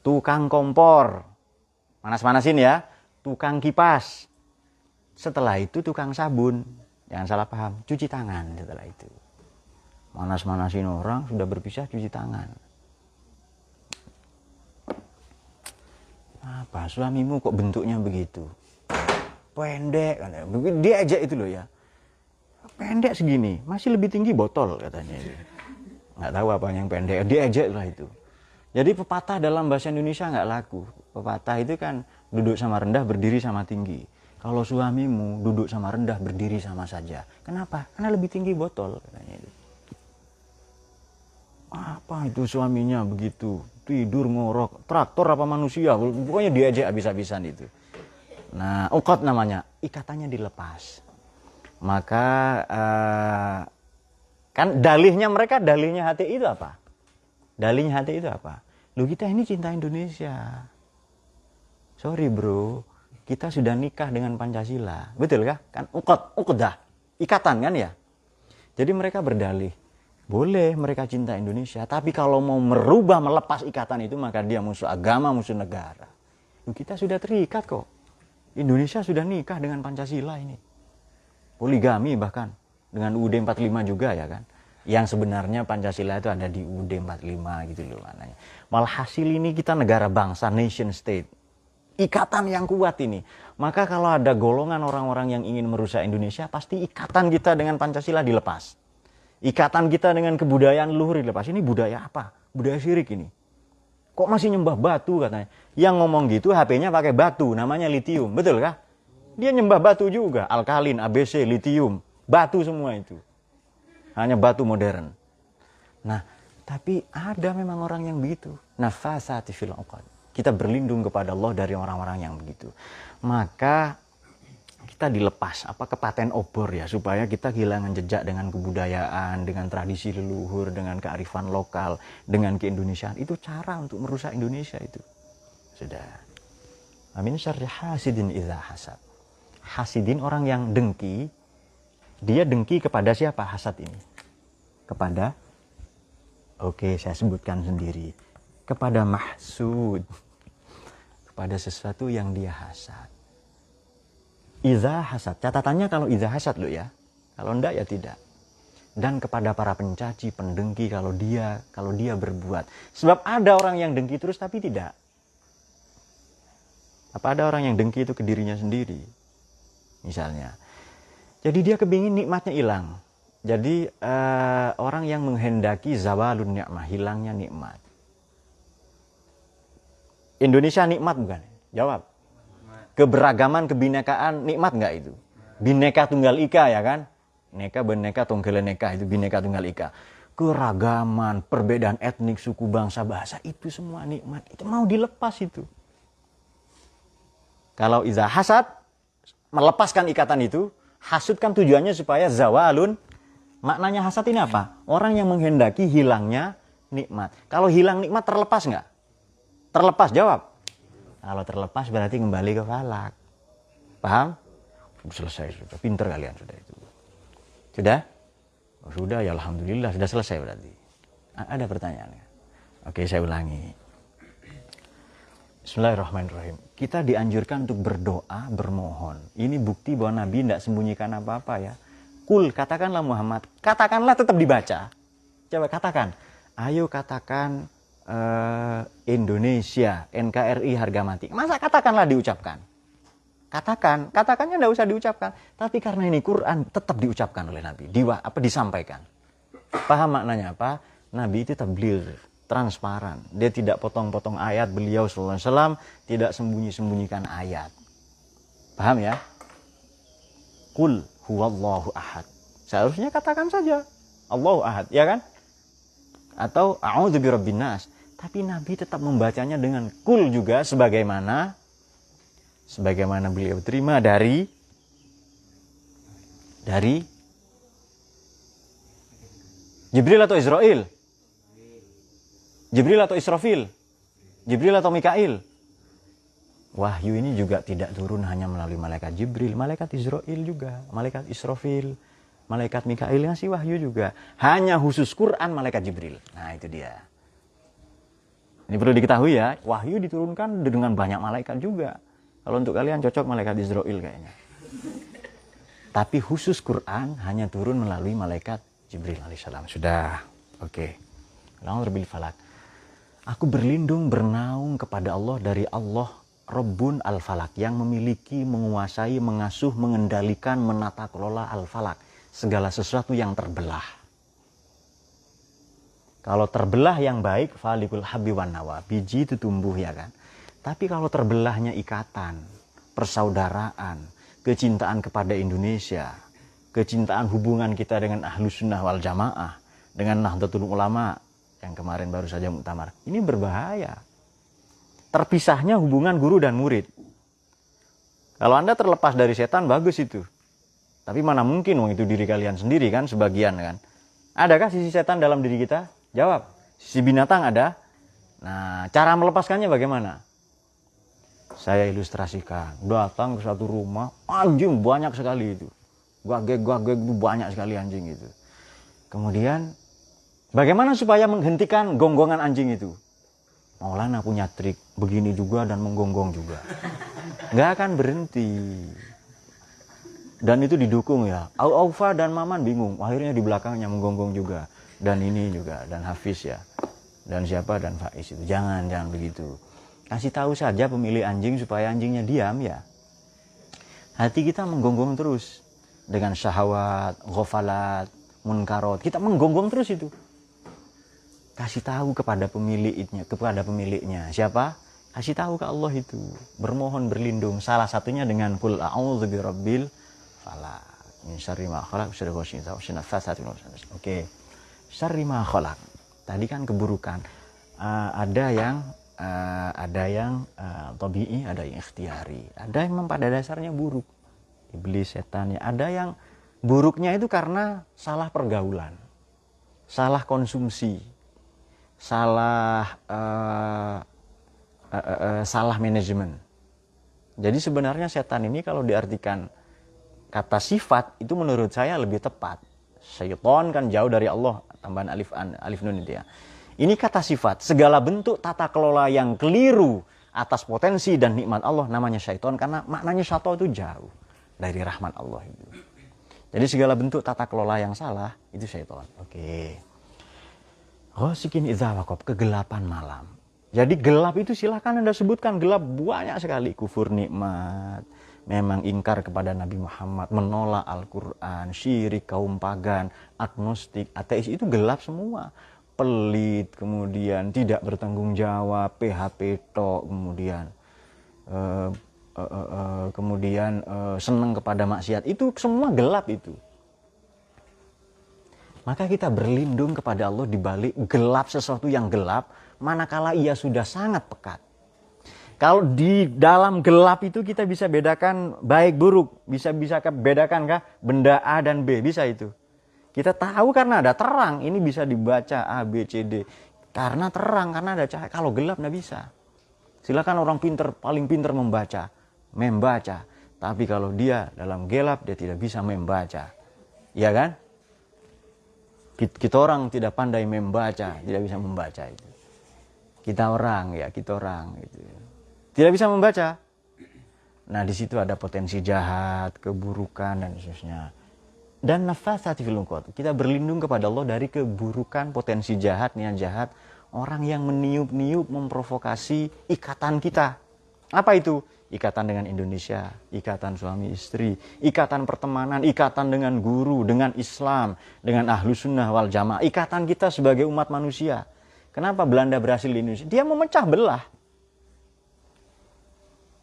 Tukang kompor, panas-panasin ya, tukang kipas. Setelah itu tukang sabun, jangan salah paham, cuci tangan setelah itu. Manas-manasin orang, sudah berpisah cuci tangan. Apa suamimu kok bentuknya begitu? Pendek kan. Dia aja itu loh ya. Pendek segini, masih lebih tinggi botol katanya. Nggak tahu apa yang pendek, dia aja lah itu. Jadi pepatah dalam bahasa Indonesia nggak laku. Pepatah itu kan duduk sama rendah, berdiri sama tinggi. Kalau suamimu duduk sama rendah, berdiri sama saja. Kenapa? Karena lebih tinggi botol. Katanya itu. Apa itu suaminya begitu? Tidur ngorok. Traktor apa manusia? Pokoknya diajak habis-habisan itu. Nah, ukot namanya. Ikatannya dilepas. Maka uh, kan dalihnya mereka, dalihnya hati itu apa? Dalihnya hati itu apa? Lu kita ini cinta Indonesia. Sorry bro, kita sudah nikah dengan Pancasila. Betul kah? Kan ukot, ukudah. Ikatan kan ya? Jadi mereka berdalih. Boleh mereka cinta Indonesia, tapi kalau mau merubah, melepas ikatan itu, maka dia musuh agama, musuh negara. Kita sudah terikat kok. Indonesia sudah nikah dengan Pancasila ini. Poligami bahkan. Dengan UUD 45 juga ya kan yang sebenarnya Pancasila itu ada di UUD 45 gitu loh maknanya. Walhasil ini kita negara bangsa, nation state. Ikatan yang kuat ini. Maka kalau ada golongan orang-orang yang ingin merusak Indonesia, pasti ikatan kita dengan Pancasila dilepas. Ikatan kita dengan kebudayaan luhur dilepas. Ini budaya apa? Budaya syirik ini. Kok masih nyembah batu katanya? Yang ngomong gitu HP-nya pakai batu, namanya litium. Betul kah? Dia nyembah batu juga. Alkalin, ABC, litium. Batu semua itu hanya batu modern. Nah, tapi ada memang orang yang begitu. Nafasati fil Kita berlindung kepada Allah dari orang-orang yang begitu. Maka kita dilepas apa ke paten obor ya supaya kita kehilangan jejak dengan kebudayaan, dengan tradisi leluhur, dengan kearifan lokal, dengan keindonesiaan. Itu cara untuk merusak Indonesia itu. Sudah. Amin syarri hasidin idza hasad. Hasidin orang yang dengki dia dengki kepada siapa hasad ini? Kepada Oke, saya sebutkan sendiri. Kepada mahsud. Kepada sesuatu yang dia hasad. Iza hasad. Catatannya kalau iza hasad lo ya. Kalau enggak ya tidak. Dan kepada para pencaci, pendengki kalau dia kalau dia berbuat. Sebab ada orang yang dengki terus tapi tidak. Apa ada orang yang dengki itu ke dirinya sendiri? Misalnya, jadi dia kebingin nikmatnya hilang. Jadi uh, orang yang menghendaki zawalun nikmah, hilangnya nikmat. Indonesia nikmat bukan? Jawab. Keberagaman, kebinekaan nikmat nggak itu? Bineka tunggal ika ya kan? Neka beneka tunggal neka itu bineka tunggal ika. Keragaman, perbedaan etnik, suku, bangsa, bahasa itu semua nikmat. Itu mau dilepas itu. Kalau iza hasad melepaskan ikatan itu, Hasud kan tujuannya supaya zawalun. Maknanya hasad ini apa? Orang yang menghendaki hilangnya nikmat. Kalau hilang nikmat terlepas nggak? Terlepas jawab. Kalau terlepas berarti kembali ke falak. Paham? Selesai sudah. Pinter kalian sudah itu. Sudah? Oh, sudah ya Alhamdulillah sudah selesai berarti. Ada pertanyaannya? Oke saya ulangi. Bismillahirrahmanirrahim. Kita dianjurkan untuk berdoa, bermohon. Ini bukti bahwa Nabi tidak sembunyikan apa-apa ya. Kul, katakanlah Muhammad. Katakanlah tetap dibaca. Coba katakan. Ayo katakan uh, Indonesia, NKRI harga mati. Masa katakanlah diucapkan? Katakan, katakannya tidak usah diucapkan. Tapi karena ini Quran tetap diucapkan oleh Nabi. Diwa, apa disampaikan. Paham maknanya apa? Nabi itu tabligh transparan. Dia tidak potong-potong ayat beliau sallallahu alaihi tidak sembunyi-sembunyikan ayat. Paham ya? Kul huwallahu ahad. Seharusnya katakan saja Allahu ahad, ya kan? Atau a'udzu birabbin nas. Tapi Nabi tetap membacanya dengan kul juga sebagaimana sebagaimana beliau terima dari dari Jibril atau Israel? Jibril atau Israfil? Jibril atau Mikail? Wahyu ini juga tidak turun hanya melalui malaikat Jibril, malaikat Israel juga, malaikat Israfil, malaikat Mikail ngasih wahyu juga. Hanya khusus Quran malaikat Jibril. Nah, itu dia. Ini perlu diketahui ya, wahyu diturunkan dengan banyak malaikat juga. Kalau untuk kalian cocok malaikat Israel kayaknya. Tapi khusus Quran hanya turun melalui malaikat Jibril alaihissalam. Sudah. Oke. Okay. Lalu falak. Aku berlindung bernaung kepada Allah dari Allah Rabbun al-Falak yang memiliki, menguasai, mengasuh, mengendalikan, menata kelola al-Falak. Segala sesuatu yang terbelah. Kalau terbelah yang baik, falikul habi wan nawa. Biji itu tumbuh ya kan. Tapi kalau terbelahnya ikatan, persaudaraan, kecintaan kepada Indonesia, kecintaan hubungan kita dengan ahlus sunnah wal jamaah, dengan nahdlatul ulama yang kemarin baru saja muktamar. Ini berbahaya terpisahnya hubungan guru dan murid. Kalau Anda terlepas dari setan, bagus itu. Tapi mana mungkin wong itu diri kalian sendiri kan, sebagian kan. Adakah sisi setan dalam diri kita? Jawab. Sisi binatang ada. Nah, cara melepaskannya bagaimana? Saya ilustrasikan. Datang ke satu rumah, anjing banyak sekali itu. Gagek-gagek itu banyak sekali anjing itu. Kemudian, bagaimana supaya menghentikan gonggongan anjing itu? Maulana punya trik begini juga dan menggonggong juga. Nggak akan berhenti. Dan itu didukung ya. Aufa dan Maman bingung. Akhirnya di belakangnya menggonggong juga. Dan ini juga. Dan Hafiz ya. Dan siapa? Dan Faiz itu. Jangan, jangan begitu. Kasih tahu saja pemilik anjing supaya anjingnya diam ya. Hati kita menggonggong terus. Dengan syahwat, ghafalat, munkarot. Kita menggonggong terus itu kasih tahu kepada pemiliknya kepada pemiliknya siapa kasih tahu ke Allah itu bermohon berlindung salah satunya dengan kul a'udzu birabbil falaq min syarri ma khalaq oke syarri ma khalaq. Tadi kan keburukan. Uh, ada yang uh, ada yang uh, tabii ada yang ikhtiari. Ada yang memang pada dasarnya buruk. Iblis setan ya. Ada yang buruknya itu karena salah pergaulan salah konsumsi salah uh, uh, uh, uh, salah manajemen. Jadi sebenarnya setan ini kalau diartikan kata sifat itu menurut saya lebih tepat. Syaiton kan jauh dari Allah, tambahan alif an, alif nun itu ya. Ini kata sifat, segala bentuk tata kelola yang keliru atas potensi dan nikmat Allah namanya syaiton karena maknanya syaiton itu jauh dari rahmat Allah itu. Jadi segala bentuk tata kelola yang salah itu syaiton. Oke. Idza waqab, kegelapan malam. Jadi gelap itu silahkan Anda sebutkan gelap banyak sekali kufur nikmat, memang ingkar kepada Nabi Muhammad, menolak Al-Qur'an, syirik kaum pagan, agnostik, ateis itu gelap semua. Pelit, kemudian tidak bertanggung jawab, PHP tok, kemudian uh, uh, uh, uh, kemudian uh, senang kepada maksiat itu semua gelap itu maka kita berlindung kepada Allah di balik gelap sesuatu yang gelap, manakala ia sudah sangat pekat. Kalau di dalam gelap itu kita bisa bedakan baik buruk, bisa bisa bedakan kah benda A dan B, bisa itu. Kita tahu karena ada terang, ini bisa dibaca A, B, C, D. Karena terang, karena ada cahaya. Kalau gelap nggak bisa. Silakan orang pinter, paling pinter membaca, membaca. Tapi kalau dia dalam gelap, dia tidak bisa membaca. Iya kan? kita orang tidak pandai membaca, tidak bisa membaca itu. Kita orang ya, kita orang itu. Tidak bisa membaca. Nah, di situ ada potensi jahat, keburukan dan seterusnya. Dan nafasati fil Kita berlindung kepada Allah dari keburukan, potensi jahat, niat jahat, orang yang meniup-niup memprovokasi ikatan kita. Apa itu? ikatan dengan Indonesia, ikatan suami istri, ikatan pertemanan, ikatan dengan guru, dengan Islam, dengan ahlu sunnah wal jamaah, ikatan kita sebagai umat manusia. Kenapa Belanda berhasil di Indonesia? Dia memecah belah.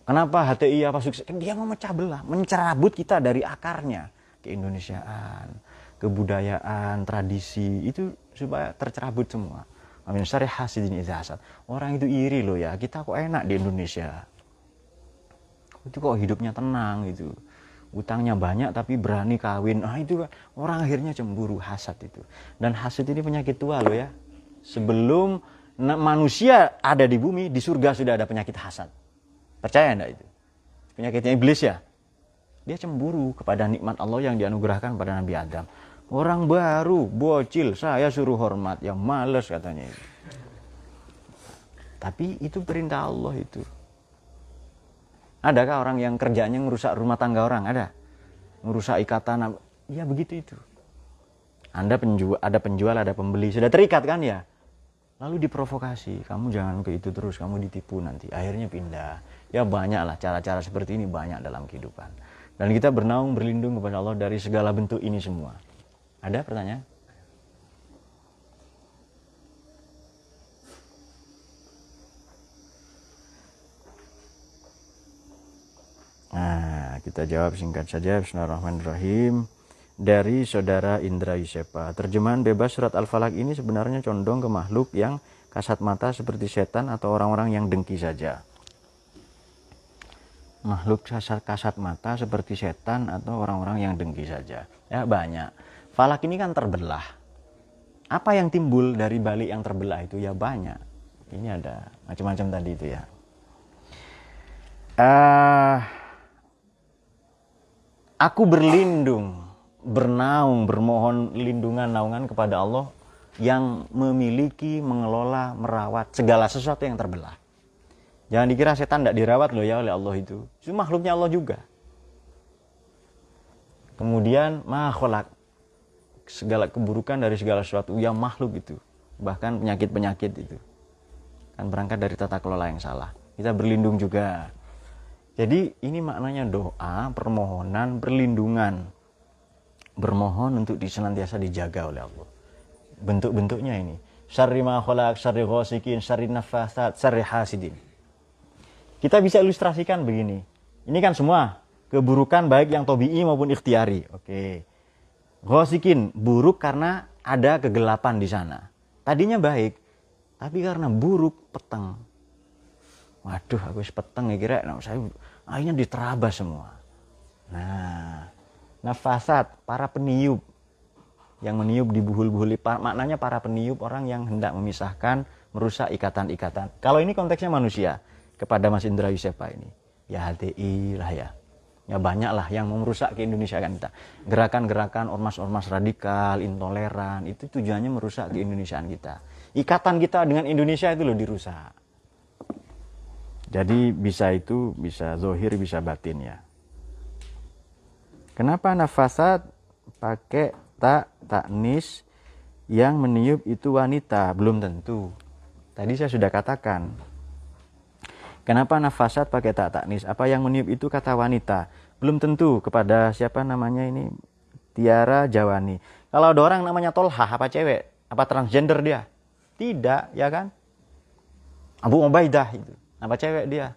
Kenapa HTI apa sukses? Dia memecah belah, mencerabut kita dari akarnya. Keindonesiaan, kebudayaan, tradisi, itu supaya tercerabut semua. Amin syari hasidin idza hasad. Orang itu iri loh ya. Kita kok enak di Indonesia. Itu kok hidupnya tenang gitu. Utangnya banyak tapi berani kawin. Ah itu orang akhirnya cemburu hasad itu. Dan hasad ini penyakit tua loh ya. Sebelum manusia ada di bumi, di surga sudah ada penyakit hasad. Percaya enggak itu? Penyakitnya iblis ya. Dia cemburu kepada nikmat Allah yang dianugerahkan pada Nabi Adam. Orang baru, bocil, saya suruh hormat. Yang males katanya itu. Tapi itu perintah Allah itu. Adakah orang yang kerjanya merusak rumah tangga orang? Ada. Merusak ikatan. Ya begitu itu. Anda penjual, ada penjual, ada pembeli. Sudah terikat kan ya? Lalu diprovokasi. Kamu jangan ke itu terus, kamu ditipu nanti. Akhirnya pindah. Ya banyak lah cara-cara seperti ini banyak dalam kehidupan. Dan kita bernaung berlindung kepada Allah dari segala bentuk ini semua. Ada pertanyaan? Nah, kita jawab singkat saja. Bismillahirrahmanirrahim. Dari saudara Indra Yusepa. Terjemahan bebas surat Al-Falaq ini sebenarnya condong ke makhluk yang kasat mata seperti setan atau orang-orang yang dengki saja. Makhluk kasat, mata seperti setan atau orang-orang yang dengki saja. Ya banyak Falak ini kan terbelah. Apa yang timbul dari balik yang terbelah itu ya banyak. Ini ada macam-macam tadi itu ya. Uh, aku berlindung, bernaung, bermohon lindungan naungan kepada Allah yang memiliki, mengelola, merawat segala sesuatu yang terbelah. Jangan dikira setan tidak dirawat loh ya oleh Allah itu. Itu makhluknya Allah juga. Kemudian makhluk segala keburukan dari segala sesuatu. Yang makhluk itu. Bahkan penyakit-penyakit itu. Kan berangkat dari tata kelola yang salah. Kita berlindung juga. Jadi ini maknanya doa permohonan perlindungan. Bermohon untuk disenantiasa dijaga oleh Allah. Bentuk-bentuknya ini. Syarri ma khalaq syarri ghasikin syarri nafasat syarri hasidin kita bisa ilustrasikan begini ini kan semua keburukan baik yang tobi'i maupun ikhtiari oke Ghosikin buruk karena ada kegelapan di sana. Tadinya baik, tapi karena buruk peteng. Waduh, aku peteng ya kira, nah, saya akhirnya diterabas semua. Nah, nafasat para peniup yang meniup di buhul-buhul maknanya para peniup orang yang hendak memisahkan, merusak ikatan-ikatan. Kalau ini konteksnya manusia kepada Mas Indra Yusefa ini, ya HTI lah ya. Ya banyak lah yang merusak ke Indonesia kan kita. Gerakan-gerakan ormas-ormas radikal intoleran itu tujuannya merusak ke Indonesiaan kita. Ikatan kita dengan Indonesia itu loh dirusak. Jadi bisa itu bisa zohir bisa batin ya. Kenapa nafasat pakai tak taknis yang meniup itu wanita? Belum tentu. Tadi saya sudah katakan Kenapa nafasat pakai tak taknis? Apa yang meniup itu kata wanita? Belum tentu kepada siapa namanya ini Tiara Jawani. Kalau ada orang namanya Tolha, apa cewek? Apa transgender dia? Tidak, ya kan? Abu Ubaidah itu, apa cewek dia?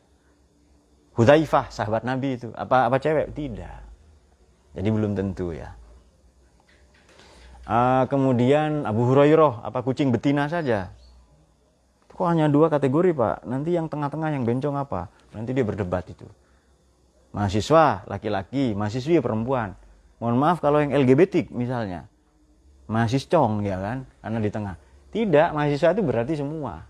Hudzaifah, sahabat Nabi itu, apa apa cewek? Tidak. Jadi belum tentu ya. Uh, kemudian Abu Hurairah, apa kucing betina saja? Kok hanya dua kategori pak? Nanti yang tengah-tengah yang bencong apa? Nanti dia berdebat itu. Mahasiswa laki-laki, mahasiswi perempuan. Mohon maaf kalau yang LGBT misalnya. Mahasiscong ya kan? Karena di tengah. Tidak, mahasiswa itu berarti semua.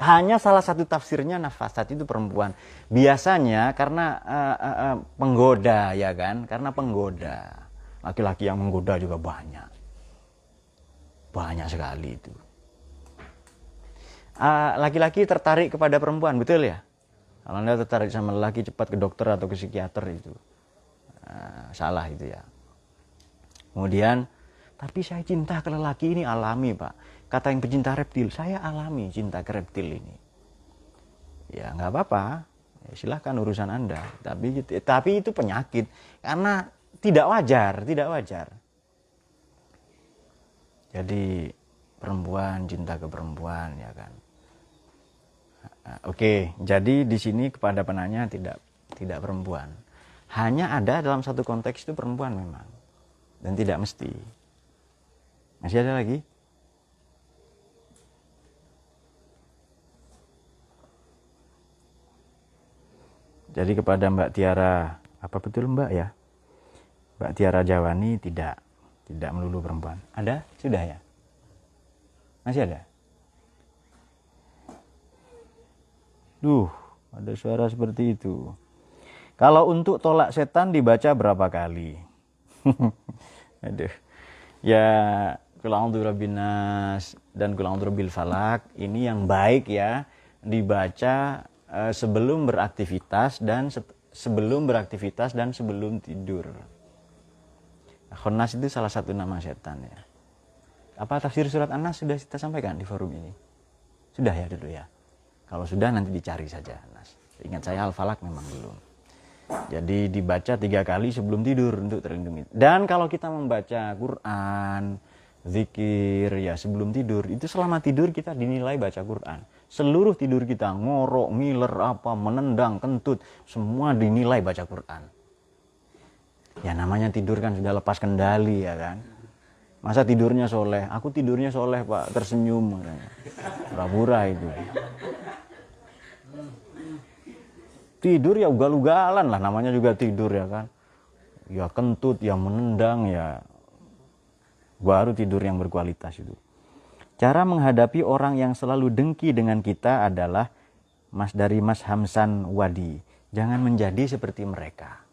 Hanya salah satu tafsirnya nafasat itu perempuan. Biasanya karena uh, uh, uh, penggoda ya kan? Karena penggoda. Laki-laki yang menggoda juga banyak. Banyak sekali itu. Ah, laki-laki tertarik kepada perempuan, betul ya? Kalau anda tertarik sama laki cepat ke dokter atau ke psikiater itu uh, salah itu ya. Kemudian, tapi saya cinta ke lelaki ini alami pak. Kata yang pecinta reptil, saya alami cinta ke reptil ini. Ya nggak apa-apa, ya, silahkan urusan anda. Tapi tapi itu penyakit karena tidak wajar, tidak wajar. Jadi perempuan cinta ke perempuan ya kan Ah, oke, jadi di sini kepada penanya tidak tidak perempuan. Hanya ada dalam satu konteks itu perempuan memang. Dan tidak mesti. Masih ada lagi? Jadi kepada Mbak Tiara, apa betul Mbak ya? Mbak Tiara Jawani tidak, tidak melulu perempuan. Ada? Sudah ya? Masih ada? Duh, ada suara seperti itu. Kalau untuk tolak setan dibaca berapa kali? *laughs* Aduh. Ya, kulang nas dan kulang bil falak ini yang baik ya dibaca uh, sebelum beraktivitas dan se sebelum beraktivitas dan sebelum tidur. Khonas itu salah satu nama setan ya. Apa tafsir surat An-Nas sudah kita sampaikan di forum ini? Sudah ya dulu ya. Kalau sudah nanti dicari saja Nas. Ingat saya Al-Falak memang belum. Jadi dibaca tiga kali sebelum tidur untuk terlindungi. Dan kalau kita membaca Quran, zikir ya sebelum tidur, itu selama tidur kita dinilai baca Quran. Seluruh tidur kita ngorok, ngiler apa, menendang, kentut, semua dinilai baca Quran. Ya namanya tidur kan sudah lepas kendali ya kan. Masa tidurnya soleh? Aku tidurnya soleh pak, tersenyum. Pura-pura itu tidur ya ugal-ugalan lah namanya juga tidur ya kan. Ya kentut ya menendang ya baru tidur yang berkualitas itu. Cara menghadapi orang yang selalu dengki dengan kita adalah mas dari Mas Hamsan Wadi. Jangan menjadi seperti mereka.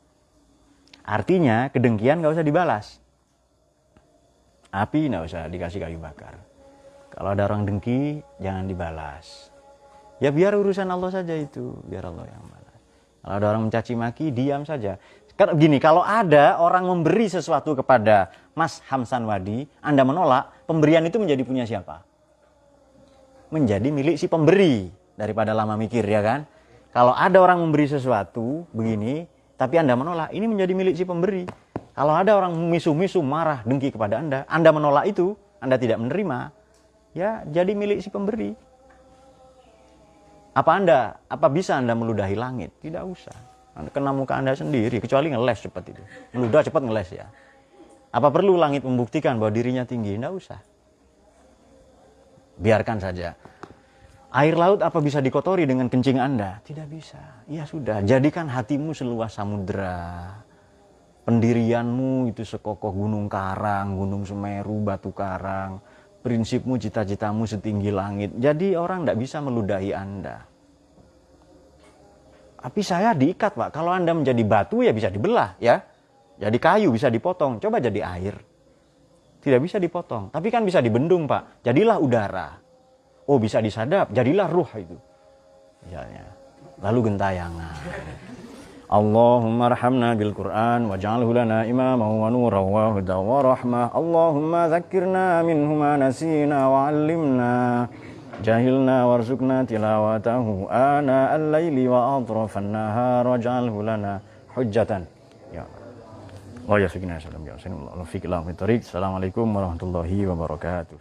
Artinya kedengkian gak usah dibalas. Api nggak usah dikasih kayu bakar. Kalau ada orang dengki jangan dibalas. Ya biar urusan Allah saja itu biar Allah yang kalau ada orang mencaci maki, diam saja. Karena gini, kalau ada orang memberi sesuatu kepada Mas Hamsan Wadi, Anda menolak, pemberian itu menjadi punya siapa? Menjadi milik si pemberi daripada lama mikir ya kan? Kalau ada orang memberi sesuatu begini, tapi Anda menolak, ini menjadi milik si pemberi. Kalau ada orang misu-misu, marah, dengki kepada Anda, Anda menolak itu, Anda tidak menerima, ya jadi milik si pemberi. Apa Anda, apa bisa Anda meludahi langit? Tidak usah. Anda kena muka Anda sendiri, kecuali ngeles cepat itu. Meludah cepat ngeles ya. Apa perlu langit membuktikan bahwa dirinya tinggi? Tidak usah. Biarkan saja. Air laut apa bisa dikotori dengan kencing Anda? Tidak bisa. Ya sudah, jadikan hatimu seluas samudera. Pendirianmu itu sekokoh gunung karang, gunung semeru, batu karang prinsipmu, cita-citamu setinggi langit. Jadi orang tidak bisa meludahi Anda. Tapi saya diikat pak. Kalau anda menjadi batu ya bisa dibelah ya. Jadi kayu bisa dipotong. Coba jadi air. Tidak bisa dipotong. Tapi kan bisa dibendung pak. Jadilah udara. Oh bisa disadap. Jadilah ruh itu. Misalnya. Lalu gentayangan. Allahumma rahamna bil Quran waj'alhu lana imam wa nuran wa huda wa rahmah. Allahumma zakkirna minhuma nasina wa 'allimna جاهلنا وارزقنا تلاوته آناء الليل وأطراف النهار واجعله لنا حجة يا الله يا سيدنا السلام عليكم ورحمة الله وبركاته